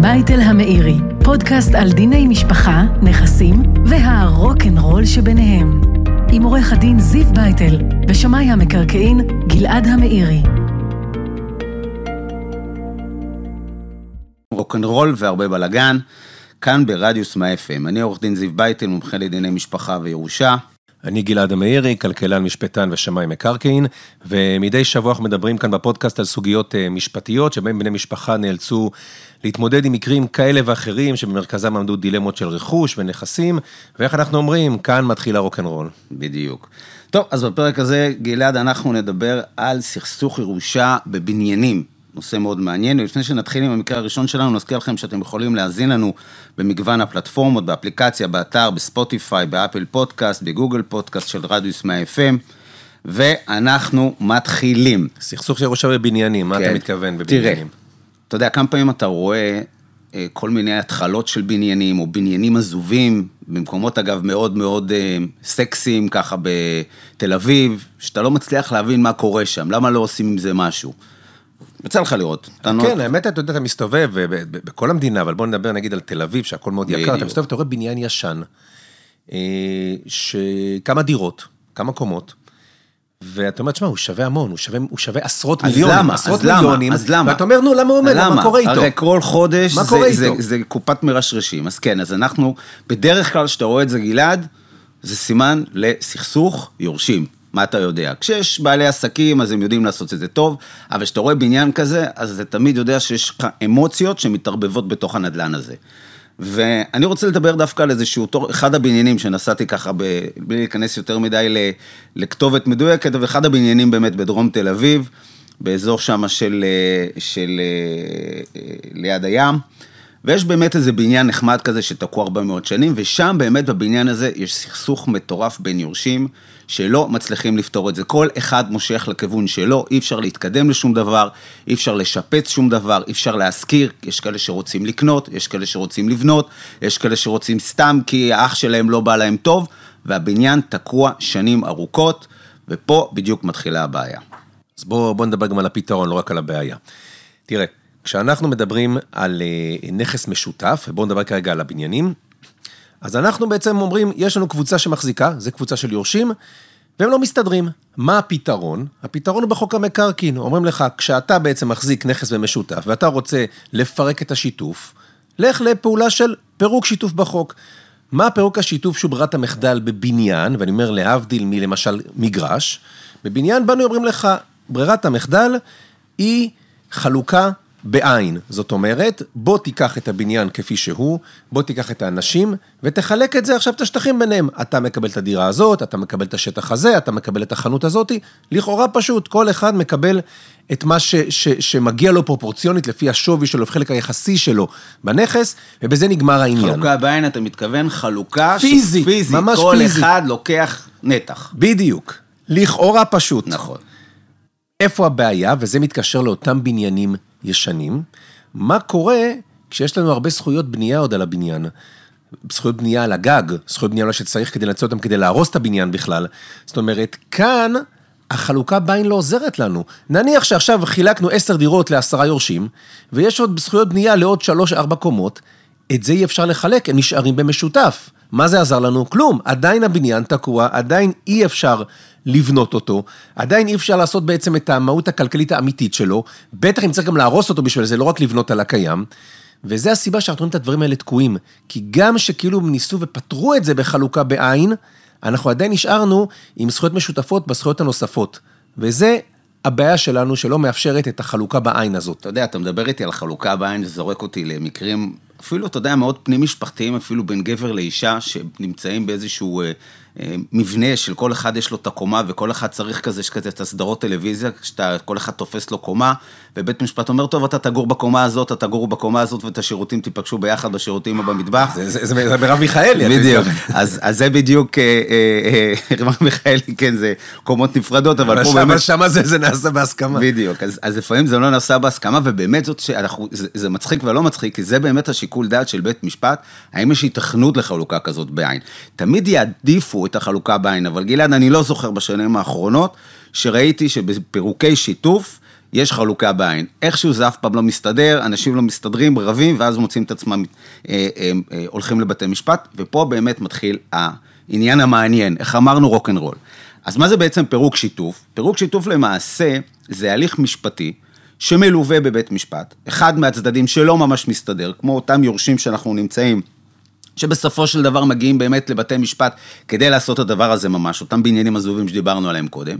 בייטל המאירי, פודקאסט על דיני משפחה, נכסים והרוקנרול שביניהם. עם עורך הדין זיו בייטל ושמאי המקרקעין גלעד המאירי. רוקנרול והרבה בלאגן, כאן ברדיוס מאה FM. אני עורך דין זיו בייטל, מומחה לדיני משפחה וירושה. אני גלעד המאירי, כלכלן, משפטן ושמאי מקרקעין, ומדי שבוע אנחנו מדברים כאן בפודקאסט על סוגיות אה, משפטיות, שבהם בני משפחה נאלצו להתמודד עם מקרים כאלה ואחרים, שבמרכזם עמדו דילמות של רכוש ונכסים, ואיך אנחנו אומרים, כאן מתחיל הרוקנרול. בדיוק. טוב, אז בפרק הזה, גלעד, אנחנו נדבר על סכסוך ירושה בבניינים. נושא מאוד מעניין, ולפני שנתחיל עם המקרה הראשון שלנו, נזכיר לכם שאתם יכולים להאזין לנו במגוון הפלטפורמות, באפליקציה, באתר, בספוטיפיי, באפל פודקאסט, בגוגל פודקאסט של רדיוס 100 FM, ואנחנו מתחילים. סכסוך של ירושה בבניינים, מה כן. אתה מתכוון בבניינים? תראה, אתה יודע, כמה פעמים אתה רואה אה, כל מיני התחלות של בניינים, או בניינים עזובים, במקומות אגב מאוד מאוד אה, סקסיים, ככה בתל אביב, שאתה לא מצליח להבין מה קורה שם, למה לא עושים עם זה משהו. יצא לך לראות. כן, האמת, אתה יודע, אתה מסתובב ב- בכל המדינה, אבל בוא נדבר נגיד על תל אביב, שהכל מאוד יקר, אתה. מסתובב, אתה רואה בניין ישן, אה, שכמה דירות, כמה קומות, ואתה אומר, תשמע, הוא שווה המון, הוא שווה, הוא שווה עשרות אז מיליונים, למה? עשרות אז? מיליונים, אז למה? ואתה אומר, נו, למה הוא עומד, מה קורה איתו? הרי כל חודש זה, זה, איתו? זה קופת מרשרשים. אז כן, אז אנחנו, בדרך כלל כשאתה רואה את זה, גלעד, זה סימן לסכסוך יורשים. מה אתה יודע? כשיש בעלי עסקים, אז הם יודעים לעשות את זה טוב, אבל כשאתה רואה בניין כזה, אז אתה תמיד יודע שיש לך אמוציות שמתערבבות בתוך הנדלן הזה. ואני רוצה לדבר דווקא על איזשהו תור, אחד הבניינים שנסעתי ככה, ב, בלי להיכנס יותר מדי ל, לכתובת מדויקת, אבל אחד הבניינים באמת בדרום תל אביב, באזור שם של, אה, של אה, אה, ליד הים, ויש באמת איזה בניין נחמד כזה שתקוע הרבה מאוד שנים, ושם באמת בבניין הזה יש סכסוך מטורף בין יורשים, שלא מצליחים לפתור את זה. כל אחד מושך לכיוון שלו, אי אפשר להתקדם לשום דבר, אי אפשר לשפץ שום דבר, אי אפשר להשכיר, יש כאלה שרוצים לקנות, יש כאלה שרוצים לבנות, יש כאלה שרוצים סתם כי האח שלהם לא בא להם טוב, והבניין תקוע שנים ארוכות, ופה בדיוק מתחילה הבעיה. אז בואו בוא נדבר גם על הפתרון, לא רק על הבעיה. תראה, כשאנחנו מדברים על אה, נכס משותף, ובואו נדבר כרגע על הבניינים, אז אנחנו בעצם אומרים, יש לנו קבוצה שמחזיקה, זו קבוצה של יורשים, והם לא מסתדרים. מה הפתרון? הפתרון הוא בחוק המקרקעין. אומרים לך, כשאתה בעצם מחזיק נכס במשותף, ואתה רוצה לפרק את השיתוף, לך לפעולה של פירוק שיתוף בחוק. מה פירוק השיתוף שהוא ברירת המחדל בבניין, ואני אומר להבדיל מלמשל מגרש, בבניין באנו אומרים לך, ברירת המחדל היא חלוקה בעין. זאת אומרת, בוא תיקח את הבניין כפי שהוא, בוא תיקח את האנשים, ותחלק את זה עכשיו את השטחים ביניהם. אתה מקבל את הדירה הזאת, אתה מקבל את השטח הזה, אתה מקבל את החנות הזאתי. לכאורה פשוט, כל אחד מקבל את מה ש, ש, שמגיע לו פרופורציונית לפי השווי שלו, החלק היחסי שלו בנכס, ובזה נגמר העניין. חלוקה בעין, אתה מתכוון חלוקה פיזית, פיזית, ממש כל פיזית. אחד לוקח נתח. בדיוק. לכאורה פשוט. נכון. איפה הבעיה, וזה מתקשר לאותם בניינים ישנים, מה קורה כשיש לנו הרבה זכויות בנייה עוד על הבניין? זכויות בנייה על הגג, זכויות בנייה אולי שצריך כדי לנצל אותם כדי להרוס את הבניין בכלל. זאת אומרת, כאן החלוקה בעין לא עוזרת לנו. נניח שעכשיו חילקנו עשר דירות לעשרה יורשים, ויש עוד זכויות בנייה לעוד שלוש-ארבע קומות, את זה אי אפשר לחלק, הם נשארים במשותף. מה זה עזר לנו? כלום. עדיין הבניין תקוע, עדיין אי אפשר לבנות אותו, עדיין אי אפשר לעשות בעצם את המהות הכלכלית האמיתית שלו, בטח אם צריך גם להרוס אותו בשביל זה, לא רק לבנות על הקיים. וזה הסיבה שאנחנו רואים את הדברים האלה תקועים. כי גם שכאילו ניסו ופתרו את זה בחלוקה בעין, אנחנו עדיין נשארנו עם זכויות משותפות בזכויות הנוספות. וזה הבעיה שלנו שלא מאפשרת את החלוקה בעין הזאת. אתה יודע, אתה מדבר איתי על חלוקה בעין, זה זורק אותי למקרים, אפילו, אתה יודע, מאוד פנים משפחתיים, אפילו בין גבר לאישה, שנמצאים באיזשהו אה, מבנה של כל אחד יש לו את הקומה, וכל אחד צריך כזה, יש כזה את הסדרות טלוויזיה, שאתה, כל אחד תופס לו קומה, ובית משפט אומר, טוב, אתה תגור בקומה הזאת, אתה תגור בקומה הזאת, ואת השירותים תיפגשו ביחד בשירותים או במטבח. זה- מרב מיכאלי. בדיוק. אז זה בדיוק, אה, אה, אה, מרב מיכאלי, כן, זה קומות נפרדות, אבל אבל פה באמת... שמה זה נעשה בהסכמה. בדיוק, אז, לפעמים זה לא נעשה בהסכמה, ובאמת זאת שאנחנו, זה, זה מצחיק ולא מצחיק, כי זה באמת השיקול דעת של בית משפט, האם יש היתכנות לחלוקה כזאת בעין. תמיד יעדיפו את החלוקה בעין, אבל גלעד, אני לא זוכר בשנים האחרונות, שראיתי שבפירוקי שיתוף, יש חלוקה בעין. איכשהו זה אף פעם לא מסתדר, אנשים לא מסתדרים, רבים, ואז מוצאים את עצמם אה, אה, אה, הולכים לבתי משפט, ופה באמת מתחיל העניין המעניין, איך אמרנו רוקנרול. אז מה זה בעצם פירוק שיתוף? פירוק שיתוף למעשה זה הליך משפטי שמלווה בבית משפט. אחד מהצדדים שלא ממש מסתדר, כמו אותם יורשים שאנחנו נמצאים, שבסופו של דבר מגיעים באמת לבתי משפט כדי לעשות את הדבר הזה ממש, אותם בניינים עזובים שדיברנו עליהם קודם.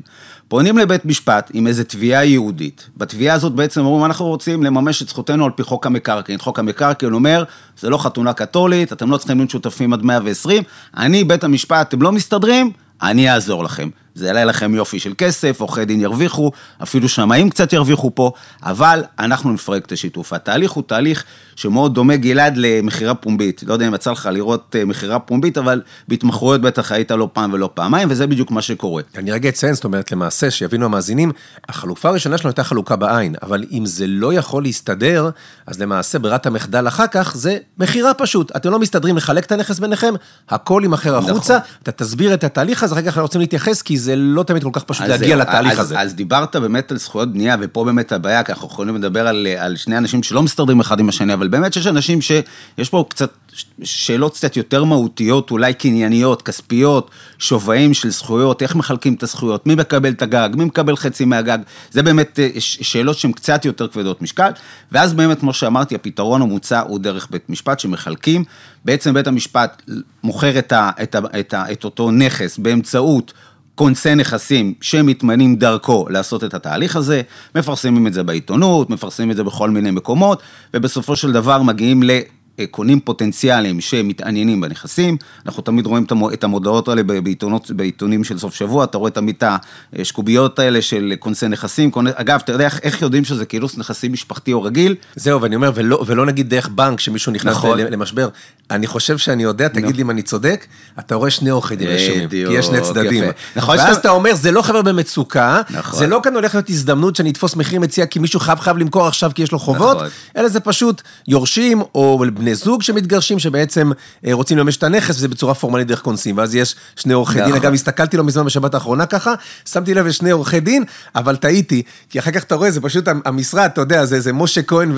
פונים לבית משפט עם איזו תביעה יהודית. בתביעה הזאת בעצם אומרים, אנחנו רוצים לממש את זכותנו על פי חוק המקרקעין. חוק המקרקעין אומר, זה לא חתונה קתולית, אתם לא צריכים להיות שותפים עד 120, אני, בית המשפט, אתם לא מסתדרים, אני אעזור לכם. זה יעלה לכם יופי של כסף, עורכי דין ירוויחו, אפילו שמאים קצת ירוויחו פה, אבל אנחנו נפרק את השיתוף. התהליך הוא תהליך שמאוד דומה, גלעד, למכירה פומבית. לא יודע אם יצא לך לראות אה, מכירה פומבית, אבל בהתמחרויות בטח היית לא פעם ולא פעמיים, וזה בדיוק מה שקורה. אני רגע אציין, זאת אומרת, למעשה, שיבינו המאזינים, החלופה הראשונה שלנו הייתה חלוקה בעין, אבל אם זה לא יכול להסתדר, אז למעשה ברירת המחדל אחר כך זה מכירה פשוט. אתם לא מסתדרים לחלק את הנכס ביניכם, הכל יימכר החוצה, אתה תסביר את התהליך הזה, אחר כך אנחנו רוצים להתייחס, כי זה לא תמיד כל כך פשוט להגיע זהו, לתהליך אז, הזה. אז דיברת באמת על זכויות בנייה, ופה באמת הבעיה, כי אנחנו יכולים לדבר על, על שני אנשים שלא מסתדרים אחד עם השני, אבל באמת שיש אנשים שיש פה קצת שאלות קצת יותר מהותיות, אולי קנייניות, כספיות, שווים של זכויות, איך מחלקים את הזכויות, מי מקבל את הגג, מי מקבל חצי מהגג, זה באמת אה, שאלות שהן קצת יותר כבדות משקל, ואז באמת, כמו שאמרתי, הפתרון המוצע הוא דרך בית משפט שמחלקים, בעצם בית המשפט מוכר את, ה, את, ה, את, ה, את אותו נכס באמצעות כונסי נכסים שמתמנים דרכו לעשות את התהליך הזה, מפרסמים את זה בעיתונות, מפרסמים את זה בכל מיני מקומות, ובסופו של דבר מגיעים לקונים פוטנציאליים שמתעניינים בנכסים. אנחנו תמיד רואים את המו- את המודעות האלה בעיתונות, בעיתונים של סוף שבוע, אתה רואה תמיד את השקוביות האלה של כונסי נכסים. כונס- אגב, אתה יודע איך, יודעים שזה כינוס נכסים משפחתי או רגיל? זהו, ואני אומר, ולא, ולא נגיד דרך בנק שמישהו נכנס נכון. למשבר. אני חושב שאני יודע, תגיד לי אם אני צודק, אתה רואה שני עורכי דין רשומים, כי יש שני צדדים. יפה. נכון ואז שאתה- אתה אומר, זה לא חבר במצוקה, נכון. זה לא כאן הולך להיות הזדמנות שאני אתפוס מחיר מציע כי מישהו חייב חייב למכור עכשיו כי יש לו חובות, נכון. אלא זה פשוט יורשים או בני זוג שמתגרשים שבעצם אה, רוצים לממש את הנכס וזה בצורה פורמלית דרך כונסים, ואז יש שני עורכי דין, נכון. אגב, הסתכלתי לא מזמן בשבת האחרונה ככה, שמתי לב לשני עורכי דין, אבל טעיתי, כי אחר כך אתה רואה, זה פשוט המשרד, אתה יודע, זה, זה משה כהן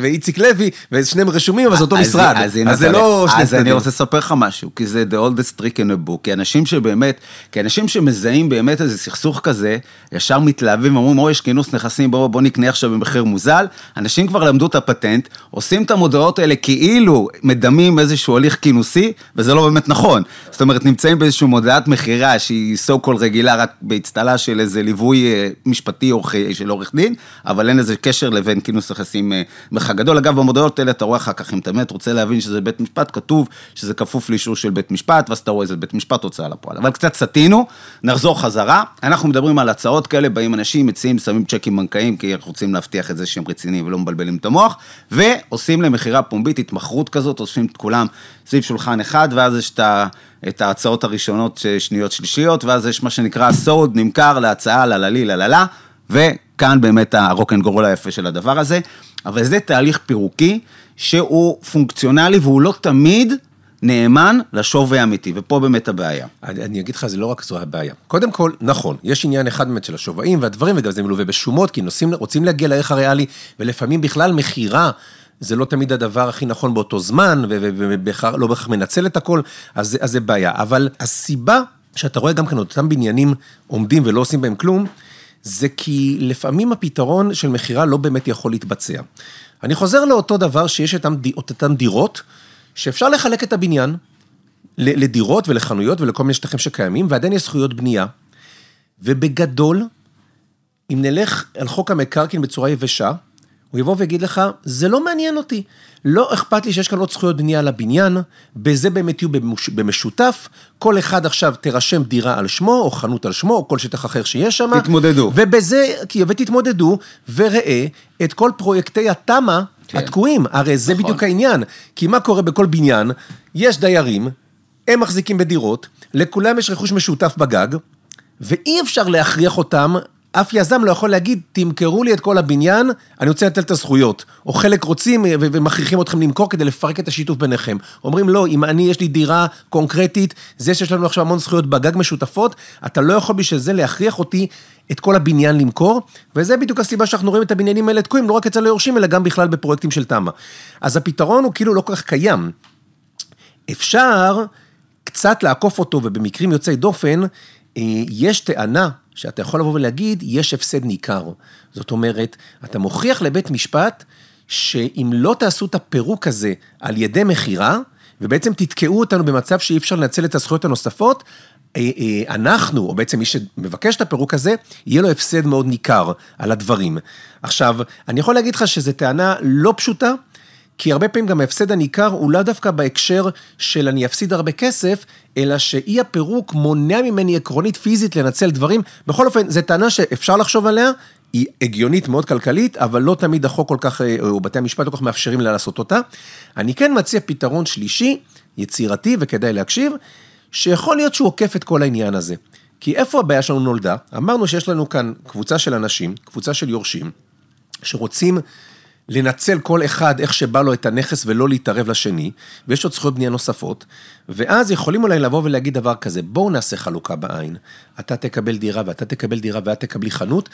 ואיציק לוי, ושניהם רשומים, אבל זה אותו משרד, אז, אז זה לא שני אז אני צדדים. רוצה לספר לך משהו, כי זה the oldest trick in a book, כי אנשים שבאמת, כי אנשים שמזהים באמת איזה סכסוך כזה, ישר מתלהבים ואומרים, או, יש כינוס נכסים, בואו בוא נקנה עכשיו במחיר מוזל, אנשים כבר למדו את הפטנט, עושים את המודעות האלה כאילו מדמים איזשהו הליך כינוסי, וזה לא באמת נכון. זאת אומרת, נמצאים באיזושהי מודעת מכירה שהיא so called רגילה, רק באצטלה של איזה ליווי אה, משפטי של עורך דין, אבל אין לזה קשר לבין כינוס נכסים אה, מרחק גדול. אגב, במודעות האלה אתה רואה אחר כך, אם אתה באמת רוצה להבין שזה בית משפט, כתוב שזה כפוף לאישור של בית משפט, ואז אתה רואה איזה בית משפט הוצאה לפועל. אבל קצת סטינו, נחזור חזרה. אנחנו מדברים על הצעות כאלה, באים אנשים, מציעים, שמים צ'קים בנקאיים, כי אנחנו רוצים להבטיח את זה שהם רציניים ולא מבלבלים את המוח, ועושים להם מכירה פומבית, התמחרות כזאת, אוספים את כולם סביב שולחן אחד, ואז יש את ה... את ההצעות הראשונות, שניות שלישיות, ואז יש מה שנקרא סוד, נמכר להצעה, לללי, לללה, וכאן באמת הרוקנגרול היפה של הדבר הזה. אבל זה תהליך פירוקי שהוא פונקציונלי והוא לא תמיד נאמן לשווי האמיתי, ופה באמת הבעיה. אני, אני אגיד לך, זה לא רק זו הבעיה. קודם כל, נכון, יש עניין אחד באמת של השווים והדברים, וגם זה מלווה בשומות, כי נוסעים, רוצים להגיע לערך הריאלי, ולפעמים בכלל מכירה. זה לא תמיד הדבר הכי נכון באותו זמן, ולא בהכרח מנצל את הכל, אז, אז זה בעיה. אבל הסיבה שאתה רואה גם כאן אותם בניינים עומדים ולא עושים בהם כלום, זה כי לפעמים הפתרון של מכירה לא באמת יכול להתבצע. אני חוזר לאותו דבר שיש את אותם דירות, שאפשר לחלק את הבניין לדירות ולחנויות ולכל מיני שטחים שקיימים, ועדיין יש זכויות בנייה. ובגדול, אם נלך על חוק המקרקעין בצורה יבשה, הוא יבוא ויגיד לך, זה לא מעניין אותי. לא אכפת לי שיש כאן עוד זכויות בנייה על הבניין, בזה באמת יהיו במש... במשותף, כל אחד עכשיו תירשם דירה על שמו, או חנות על שמו, או כל שטח אחר שיש שם. תתמודדו. ובזה, ותתמודדו, וראה את כל פרויקטי התמ"א כן. התקועים. הרי זה נכון. בדיוק העניין. כי מה קורה בכל בניין? יש דיירים, הם מחזיקים בדירות, לכולם יש רכוש משותף בגג, ואי אפשר להכריח אותם, אף יזם לא יכול להגיד, תמכרו לי את כל הבניין, אני רוצה לתת את הזכויות. או חלק רוצים ומכריחים אתכם למכור כדי לפרק את השיתוף ביניכם. אומרים, לא, אם אני, יש לי דירה קונקרטית, זה שיש לנו עכשיו המון זכויות בגג משותפות, אתה לא יכול בשביל זה להכריח אותי את כל הבניין למכור, וזה בדיוק הסיבה שאנחנו רואים את הבניינים האלה תקועים, לא רק אצל היורשים, אלא גם בכלל בפרויקטים של תמ"א. אז הפתרון הוא כאילו לא כל כך קיים. אפשר קצת לעקוף אותו, ובמקרים יוצאי דופן, אה, יש טענה שאתה יכול לבוא ולהגיד, יש הפסד ניכר. זאת אומרת, אתה מוכיח לבית משפט שאם לא תעשו את הפירוק הזה על ידי מכירה, ובעצם תתקעו אותנו במצב שאי אפשר לנצל את הזכויות הנוספות, אה, אה, אנחנו, או בעצם מי שמבקש את הפירוק הזה, יהיה לו הפסד מאוד ניכר על הדברים. עכשיו, אני יכול להגיד לך שזו טענה לא פשוטה, כי הרבה פעמים גם ההפסד הניכר הוא לאו דווקא בהקשר של אני אפסיד הרבה כסף, אלא שאי הפירוק מונע ממני עקרונית פיזית לנצל דברים. בכל אופן, זו טענה שאפשר לחשוב עליה, היא הגיונית מאוד כלכלית, אבל לא תמיד החוק כל כך, אה, או בתי המשפט כל כך מאפשרים לה לעשות אותה. אני כן מציע פתרון שלישי, יצירתי וכדאי להקשיב, שיכול להיות שהוא עוקף את כל העניין הזה. כי איפה הבעיה שלנו נולדה? אמרנו שיש לנו כאן קבוצה של אנשים, קבוצה של יורשים, שרוצים לנצל כל אחד איך שבא לו את הנכס ולא להתערב לשני, ויש עוד זכויות בנייה נוספות, ואז יכולים אולי לבוא ולהגיד דבר כזה, בואו נעשה חלוקה בעין, אתה תקבל דירה ואתה תקבל דירה ואת תקבלי חנות,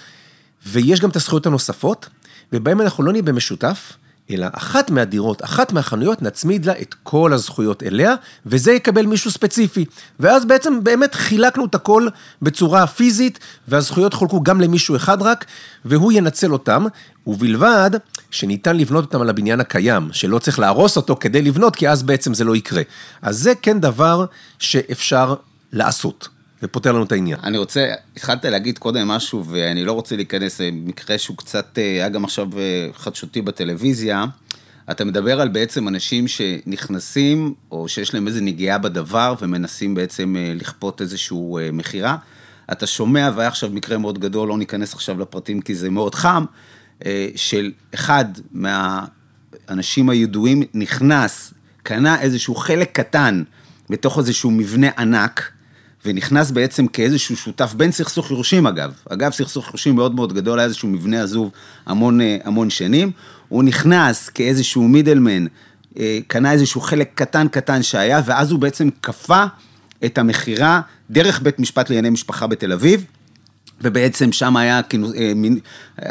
ויש גם את הזכויות הנוספות, ובהם אנחנו לא נהיה במשותף, אלא אחת מהדירות, אחת מהחנויות, נצמיד לה את כל הזכויות אליה, וזה יקבל מישהו ספציפי. ואז בעצם באמת חילקנו את הכל בצורה פיזית, והזכויות חולקו גם למישהו אחד רק, והוא ינצל אותם, ובלבד שניתן לבנות אותם על הבניין הקיים, שלא צריך להרוס אותו כדי לבנות, כי אז בעצם זה לא יקרה. אז זה כן דבר שאפשר לעשות. ופותר לנו את העניין. אני רוצה, התחלת להגיד קודם משהו, ואני לא רוצה להיכנס, מקרה שהוא קצת, היה גם עכשיו אה, חדשותי בטלוויזיה. אתה מדבר על בעצם אנשים שנכנסים, או שיש להם איזו נגיעה בדבר, ומנסים בעצם אה, לכפות איזושהי אה, מכירה. אתה שומע, והיה עכשיו מקרה מאוד גדול, לא ניכנס עכשיו לפרטים כי זה מאוד חם, של אחד מהאנשים הידועים נכנס, קנה איזשהו חלק קטן בתוך איזשהו מבנה ענק, ונכנס בעצם כאיזשהו שותף, בין סכסוך יורשים אגב, אגב סכסוך יורשים מאוד מאוד גדול, היה איזשהו מבנה עזוב המון, המון שנים, הוא נכנס כאיזשהו מידלמן, קנה איזשהו חלק קטן קטן שהיה, ואז הוא בעצם כפה את המכירה דרך בית משפט לענייני משפחה בתל אביב, ובעצם שם היה,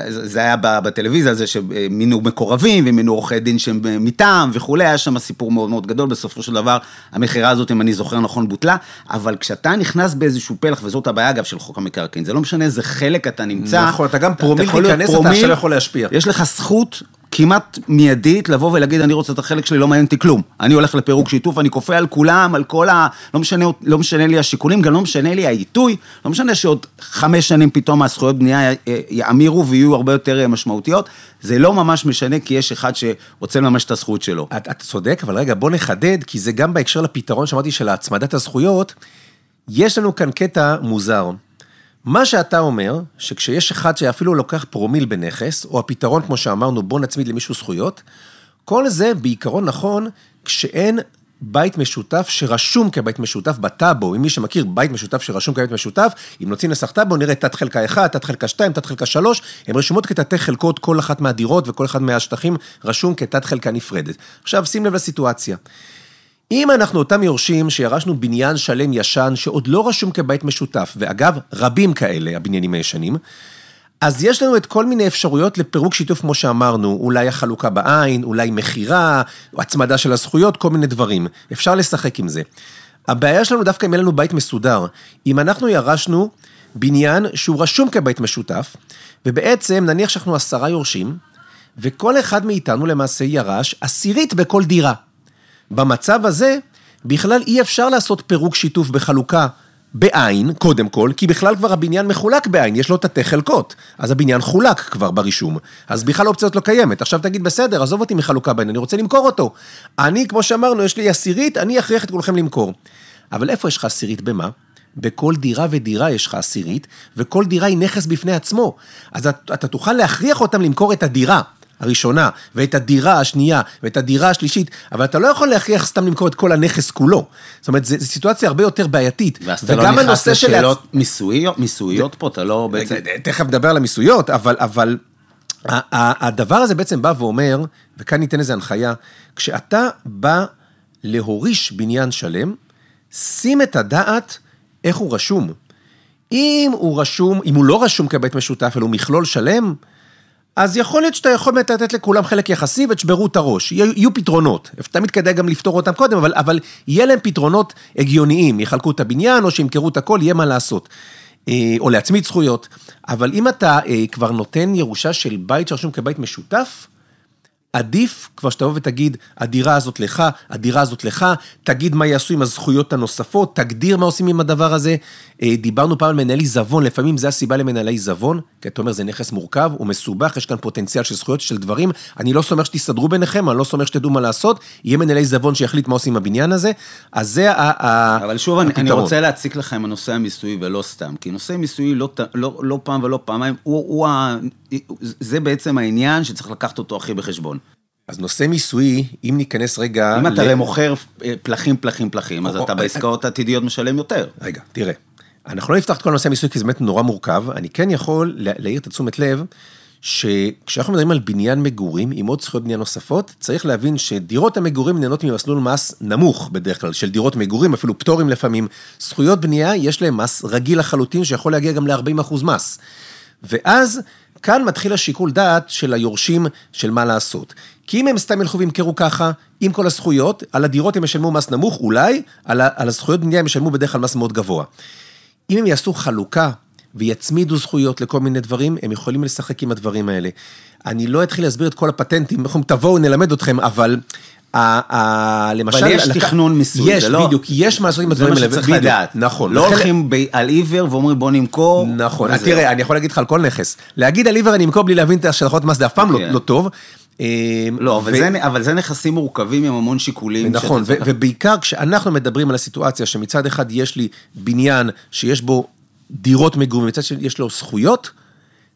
זה היה בטלוויזיה, זה שמינו מקורבים ומינו עורכי דין שהם מטעם וכולי, היה שם סיפור מאוד מאוד גדול, בסופו של דבר המכירה הזאת, אם אני זוכר נכון, בוטלה, אבל כשאתה נכנס באיזשהו פלח, וזאת הבעיה אגב של חוק המקרקעין, זה לא משנה איזה חלק אתה נמצא. נכון, אתה גם פרומיל תיכנס, אתה עכשיו יכול להשפיע. יש לך זכות כמעט מיידית לבוא ולהגיד, אני רוצה את החלק שלי, לא מעניין אותי כלום. אני הולך לפירוק שיתוף, אני כופה על כולם, על כל ה... לא משנה, לא משנה לי השיקולים, גם לא משנה לי העיתוי, לא משנה שעוד חמש שנים פתאום הזכויות בנייה יאמירו ויהיו הרבה יותר משמעותיות. זה לא ממש משנה, כי יש אחד שרוצה לממש את הזכות שלו. אתה צודק, אבל רגע, בוא נחדד, כי זה גם בהקשר לפתרון שאמרתי של הצמדת הזכויות, יש לנו כאן קטע מוזר. מה שאתה אומר, שכשיש אחד שאפילו לוקח פרומיל בנכס, או הפתרון, כמו שאמרנו, בוא נצמיד למישהו זכויות, כל זה בעיקרון נכון כשאין בית משותף שרשום כבית משותף בטאבו, אם מי שמכיר בית משותף שרשום כבית משותף, אם נוציא נסח טאבו, נראה תת חלקה 1, תת חלקה 2, תת חלקה 3, הן רשומות כתתי חלקות, כל אחת מהדירות וכל אחד מהשטחים רשום כתת חלקה נפרדת. עכשיו, שים לב לסיטואציה. אם אנחנו אותם יורשים שירשנו בניין שלם ישן שעוד לא רשום כבית משותף, ואגב, רבים כאלה, הבניינים הישנים, אז יש לנו את כל מיני אפשרויות לפירוק שיתוף, כמו שאמרנו, אולי החלוקה בעין, אולי מכירה, הצמדה של הזכויות, כל מיני דברים. אפשר לשחק עם זה. הבעיה שלנו דווקא אם אין לנו בית מסודר. אם אנחנו ירשנו בניין שהוא רשום כבית משותף, ובעצם נניח שאנחנו עשרה יורשים, וכל אחד מאיתנו למעשה ירש עשירית בכל דירה. במצב הזה, בכלל אי אפשר לעשות פירוק שיתוף בחלוקה בעין, קודם כל, כי בכלל כבר הבניין מחולק בעין, יש לו תתי חלקות, אז הבניין חולק כבר ברישום, אז בכלל האופציה הזאת לא קיימת. עכשיו תגיד, בסדר, עזוב אותי מחלוקה בעין, אני רוצה למכור אותו. אני, כמו שאמרנו, יש לי עשירית, אני אכריח את כולכם למכור. אבל איפה יש לך עשירית במה? בכל דירה ודירה יש לך עשירית, וכל דירה היא נכס בפני עצמו. אז אתה, אתה תוכל להכריח אותם למכור את הדירה. הראשונה, ואת הדירה השנייה, ואת הדירה השלישית, אבל אתה לא יכול להכריח סתם למכור את כל הנכס כולו. זאת אומרת, זו סיטואציה הרבה יותר בעייתית. ואז אתה לא נכנס לשאלות של... מיסויות, מיסויות פה, אתה לא בעצם... תכף נדבר על המיסויות, אבל, אבל הדבר הזה בעצם בא ואומר, וכאן ניתן איזו הנחיה, כשאתה בא להוריש בניין שלם, שים את הדעת איך הוא רשום. אם הוא רשום, אם הוא לא רשום כבית משותף, אלא הוא מכלול שלם, אז יכול להיות שאתה יכול באמת לתת לכולם חלק יחסי ותשברו את הראש. יהיו, יהיו פתרונות. תמיד כדאי גם לפתור אותם קודם, אבל, אבל יהיה להם פתרונות הגיוניים. יחלקו את הבניין או שימכרו את הכל, יהיה מה לעשות. אה, או להצמיד זכויות. אבל אם אתה אה, כבר נותן ירושה של בית שרשום כבית משותף, עדיף כבר שתבוא ותגיד, הדירה הזאת לך, הדירה הזאת לך, תגיד מה יעשו עם הזכויות הנוספות, תגדיר מה עושים עם הדבר הזה. אה, דיברנו פעם על מנהל עיזבון, לפעמים זה הסיבה למנהלי עיזבון, כי אתה אומר, זה נכס מורכב, הוא מסובך, יש כאן פוטנציאל של זכויות, של דברים, אני לא סומך שתסתדרו ביניכם, אני לא סומך שתדעו מה לעשות, יהיה מנהלי עיזבון שיחליט מה עושים עם הבניין הזה, אז זה הפתרון. אבל שוב, הפתרון. אני רוצה להציק לך עם הנושא המיסוי ולא סתם, כי נושא מיסוי לא, לא, לא פעם ולא פעמיים, הוא, הוא, זה בעצם העניין שצריך לקחת אותו הכי בחשבון. אז נושא מיסויי, אם ניכנס רגע... אם אתה הרי מוכר אה, פלחים, פלחים, פלחים, אז אתה בעסקאות עתידיות משלם יותר. רגע, תראה. אנחנו לא נפתח את כל נושא המיסוי כי זה באמת נורא מורכב. אני כן יכול להעיר את התשומת לב, שכשאנחנו מדברים על בניין מגורים עם עוד זכויות בנייה נוספות, צריך להבין שדירות המגורים נהנות ממסלול מס נמוך בדרך כלל, של דירות מגורים, אפילו פטורים לפעמים. זכויות בנייה, יש להם מס רגיל לחלוטין, שיכול להגיע גם ל-40% מס. ואז כאן מתחיל השיקול דעת של היורשים של מה לעשות. כי אם הם סתם ילכו וימכרו ככה, עם כל הזכויות, על הדירות הם ישלמו מס נמוך, אולי, על, על הזכויות בנייה הם ישלמו בדרך כלל מס מאוד גבוה. אם הם יעשו חלוקה ויצמידו זכויות לכל מיני דברים, הם יכולים לשחק עם הדברים האלה. אני לא אתחיל להסביר את כל הפטנטים, אנחנו תבואו, נלמד אתכם, אבל למשל... אבל יש תכנון מיסוי, יש, לא... בדיוק, יש מה לעשות עם הדברים האלה. זה מה שצריך לדעת. נכון. לא הולכים על עיוור ואומרים בוא נמכור. נכון. תראה, אני יכול להגיד לך על כל נכס. להגיד על עיוור אני אמכור בלי להבין את השלכות מס זה אף פעם לא, כן. לא טוב. לא, אבל, ו... זה, אבל זה נכסים מורכבים עם המון שיקולים. נכון, ו- ובעיקר כשאנחנו מדברים על הסיטואציה שמצד אחד יש לי בניין שיש בו דירות מגורים, ומצד שני יש לו זכויות,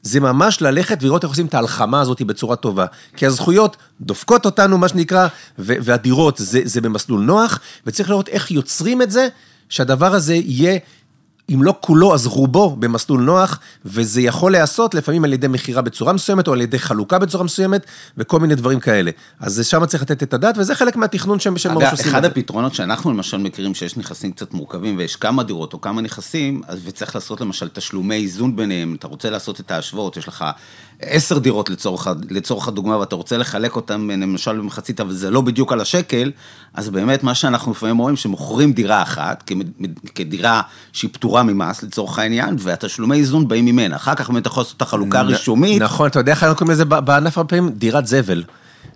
זה ממש ללכת ולראות איך עושים את ההלחמה הזאת בצורה טובה. כי הזכויות דופקות אותנו, מה שנקרא, והדירות זה, זה במסלול נוח, וצריך לראות איך יוצרים את זה, שהדבר הזה יהיה אם לא כולו, אז רובו במסלול נוח, וזה יכול להיעשות לפעמים על ידי מכירה בצורה מסוימת, או על ידי חלוקה בצורה מסוימת, וכל מיני דברים כאלה. אז שם צריך לתת את הדעת, וזה חלק מהתכנון שהם מראש עושים. אחד הפתרונות שאנחנו למשל מכירים, שיש נכסים קצת מורכבים, ויש כמה דירות או כמה נכסים, וצריך לעשות למשל תשלומי איזון ביניהם, אתה רוצה לעשות את ההשוות, יש לך עשר דירות לצורך, לצורך הדוגמה, ואתה רוצה לחלק אותן למשל במחצית, אבל זה לא בדיוק על השקל, אז באמת מה שאנחנו לפעמים רואים, שמוכרים דירה אחת, כדירה שהיא פטורה ממס לצורך העניין, והתשלומי איזון באים ממנה. אחר כך באמת אתה יכול לעשות את החלוקה הרישומית. נכון, אתה יודע איך אנחנו קוראים לזה בענף הרבה פעמים? דירת זבל.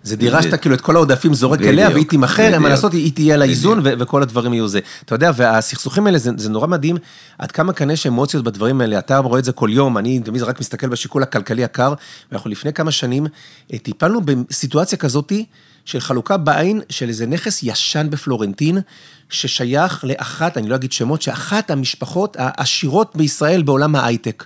זה דירה שאתה כאילו את כל העודפים זורק אליה, והיא תימכר, אין מה לעשות, היא תהיה לאיזון, וכל הדברים יהיו זה. אתה יודע, והסכסוכים האלה, זה נורא מדהים, עד כמה כאן יש אמוציות בדברים האלה, אתה רואה את זה כל יום, אני תמיד רק מסתכל בשיקול הכלכלי הקר, ואנחנו לפני כמה שנים אה, טיפלנו בסיטואציה כזאתי, של חלוקה בעין של איזה נכס ישן בפלורנטין, ששייך לאחת, אני לא אגיד שמות, שאחת המשפחות העשירות בישראל בעולם ההייטק.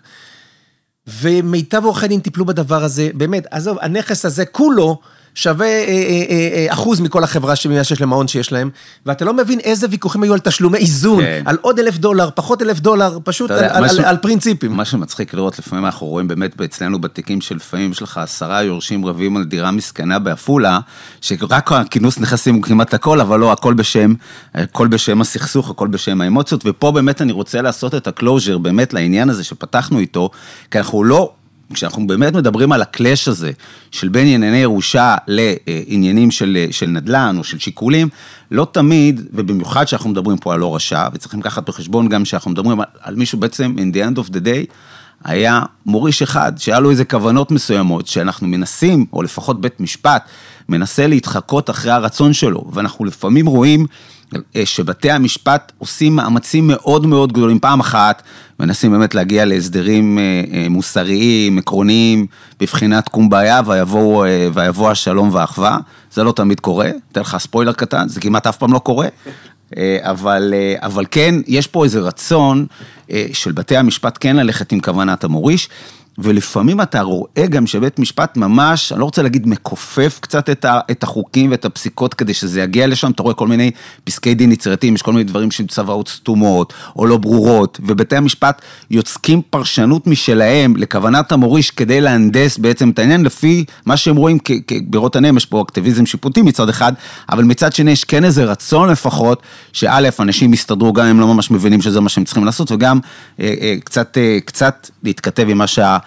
ומיטב עורכי דין טיפלו בדבר הזה, באמת, עזוב, הנכס הזה כולו שווה אה, אה, אה, אחוז מכל החברה שיש להם ההון שיש להם, ואתה לא מבין איזה ויכוחים היו על תשלומי איזון, כן. על עוד אלף דולר, פחות אלף דולר, פשוט על, על, על, על פרינציפים. מה שמצחיק לראות, לפעמים אנחנו רואים באמת אצלנו בתיקים שלפעמים יש לך עשרה יורשים רבים על דירה מסכנה בעפולה, שרק הכינוס נכסים הוא כמעט הכל, אבל לא, הכל בשם, הכל בשם הסכסוך, הכל בשם האמוציות, ופה באמת אני רוצה לעשות את ה closure באמת לעניין הזה שפתחנו איתו, כי אנחנו לא... כשאנחנו באמת מדברים על הקלאש הזה, של בין ענייני ירושה לעניינים של, של נדל"ן או של שיקולים, לא תמיד, ובמיוחד שאנחנו מדברים פה על לא רשע, וצריכים לקחת בחשבון גם שאנחנו מדברים על, על מישהו בעצם, in the end of the day, היה מוריש אחד, שהיה לו איזה כוונות מסוימות, שאנחנו מנסים, או לפחות בית משפט, מנסה להתחקות אחרי הרצון שלו, ואנחנו לפעמים רואים אה, שבתי המשפט עושים מאמצים מאוד מאוד גדולים. פעם אחת מנסים באמת להגיע להסדרים אה, אה, מוסריים, עקרוניים, בבחינת קומביה, ויבוא, ויבוא השלום והאחווה. זה לא תמיד קורה, אתן לך ספוילר קטן, זה כמעט אף פעם לא קורה. אבל, אבל כן, יש פה איזה רצון של בתי המשפט כן ללכת עם כוונת המוריש. ולפעמים אתה רואה גם שבית משפט ממש, אני לא רוצה להגיד מכופף קצת את, ה, את החוקים ואת הפסיקות כדי שזה יגיע לשם, אתה רואה כל מיני פסקי דין יצירתיים, יש כל מיני דברים של צוואות סתומות או לא ברורות, ובתי המשפט יוצקים פרשנות משלהם לכוונת המוריש כדי להנדס בעצם את העניין לפי מה שהם רואים כבירות הנם, יש פה אקטיביזם שיפוטי מצד אחד, אבל מצד שני יש כן איזה רצון לפחות, שא', אנשים יסתדרו גם אם לא ממש מבינים שזה מה שהם צריכים לעשות, וגם אה, אה, קצת, אה, קצת להתכתב עם מה שה...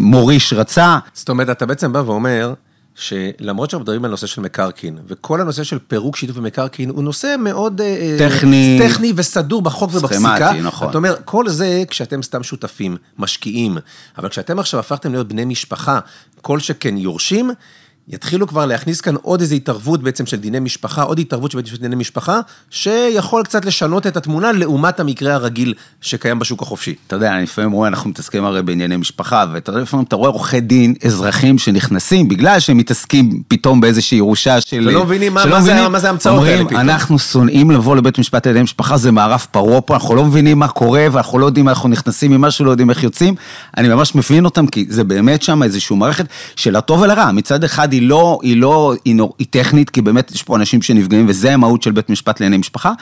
מוריש רצה. זאת אומרת, אתה בעצם בא ואומר, שלמרות שאנחנו מדברים על נושא של מקרקעין, וכל הנושא של פירוק שיתוף במקרקעין הוא נושא מאוד... אה, טכני. טכני וסדור בחוק ובפסיקה. נכון. אתה אומר, כל זה כשאתם סתם שותפים, משקיעים, אבל כשאתם עכשיו הפכתם להיות בני משפחה, כל שכן יורשים, יתחילו כבר להכניס כאן עוד איזו התערבות בעצם של דיני משפחה, עוד התערבות של דיני משפחה, שיכול קצת לשנות את התמונה לעומת המקרה הרגיל שקיים בשוק החופשי. אתה יודע, אני לפעמים רואה, אנחנו מתעסקים הרי בענייני משפחה, ואתה יודע, לפעמים אתה רואה עורכי דין אזרחים שנכנסים, בגלל שהם מתעסקים פתאום באיזושהי ירושה של... ולא מבינים מה, מה, זה, מה זה המצאות האלה פתאום. אנחנו שונאים לבוא לבית משפט ידי משפחה, זה מערב פרוע פה, אנחנו לא מבינים מה קורה, ואנחנו לא יודעים אנחנו נכנסים ממשהו, לא יודעים איך יוצאים. אני ממש מבין אותם, כי זה באמת שם איזושהי מערכת של הטוב ולרע. מצד אחד היא לא, היא לא, היא, נור, היא טכנית, כי באמת יש פה אנשים שנפגעים, וזה המהות של בית משפט לענייני משפחה.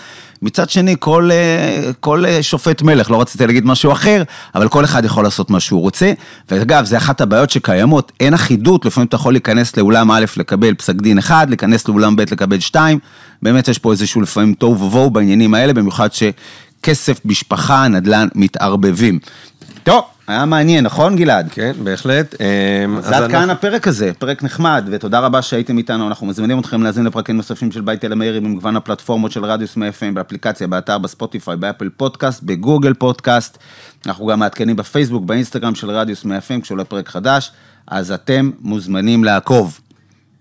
מצד שני, כל, אה, כל אה, שופט מלך, לא רציתי להגיד משהו אחר, אבל כל אחד יכול לעשות מה שהוא רוצה. ואגב, זה אחת הבעיות שקיימות, אין אחידות, לפעמים אתה יכול להיכנס לאולם א' לקבל פסק דין אחד, להיכנס לאולם ב' לקבל שתיים. באמת יש פה איזשהו לפעמים תוהו ובוהו בעניינים האלה, במיוחד שכסף, משפחה, נדל"ן מתערבבים. טוב. היה מעניין, נכון גלעד? כן, בהחלט. אמ, אז עד כאן הפרק הזה, פרק נחמד, ותודה רבה שהייתם איתנו, אנחנו מזמינים אתכם להאזין לפרקים נוספים של בייטל המאירי במגוון הפלטפורמות של רדיוס מאה FM, באפליקציה, באתר, בספוטיפיי, באפל פודקאסט, בגוגל פודקאסט, אנחנו גם מעדכנים בפייסבוק, באינסטגרם של רדיוס מאה FM כשעולה פרק חדש, אז אתם מוזמנים לעקוב.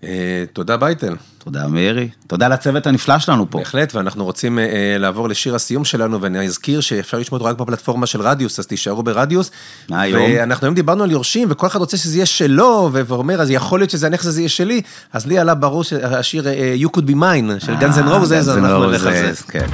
אה, תודה בייטל. תודה מאירי, תודה לצוות הנפלא שלנו פה. בהחלט, ואנחנו רוצים אה, לעבור לשיר הסיום שלנו, ואני אזכיר שאפשר לשמוע אותו רק בפלטפורמה של רדיוס, אז תישארו ברדיוס. מה היום? ואנחנו היום דיברנו על יורשים, וכל אחד רוצה שזה יהיה שלו, ואומר, אז יכול להיות שזה הנכס הזה יהיה שלי, אז לי היה ברור שהשיר אה, You could be mine, של אנד רוזז, אנחנו נלך על זה. כן.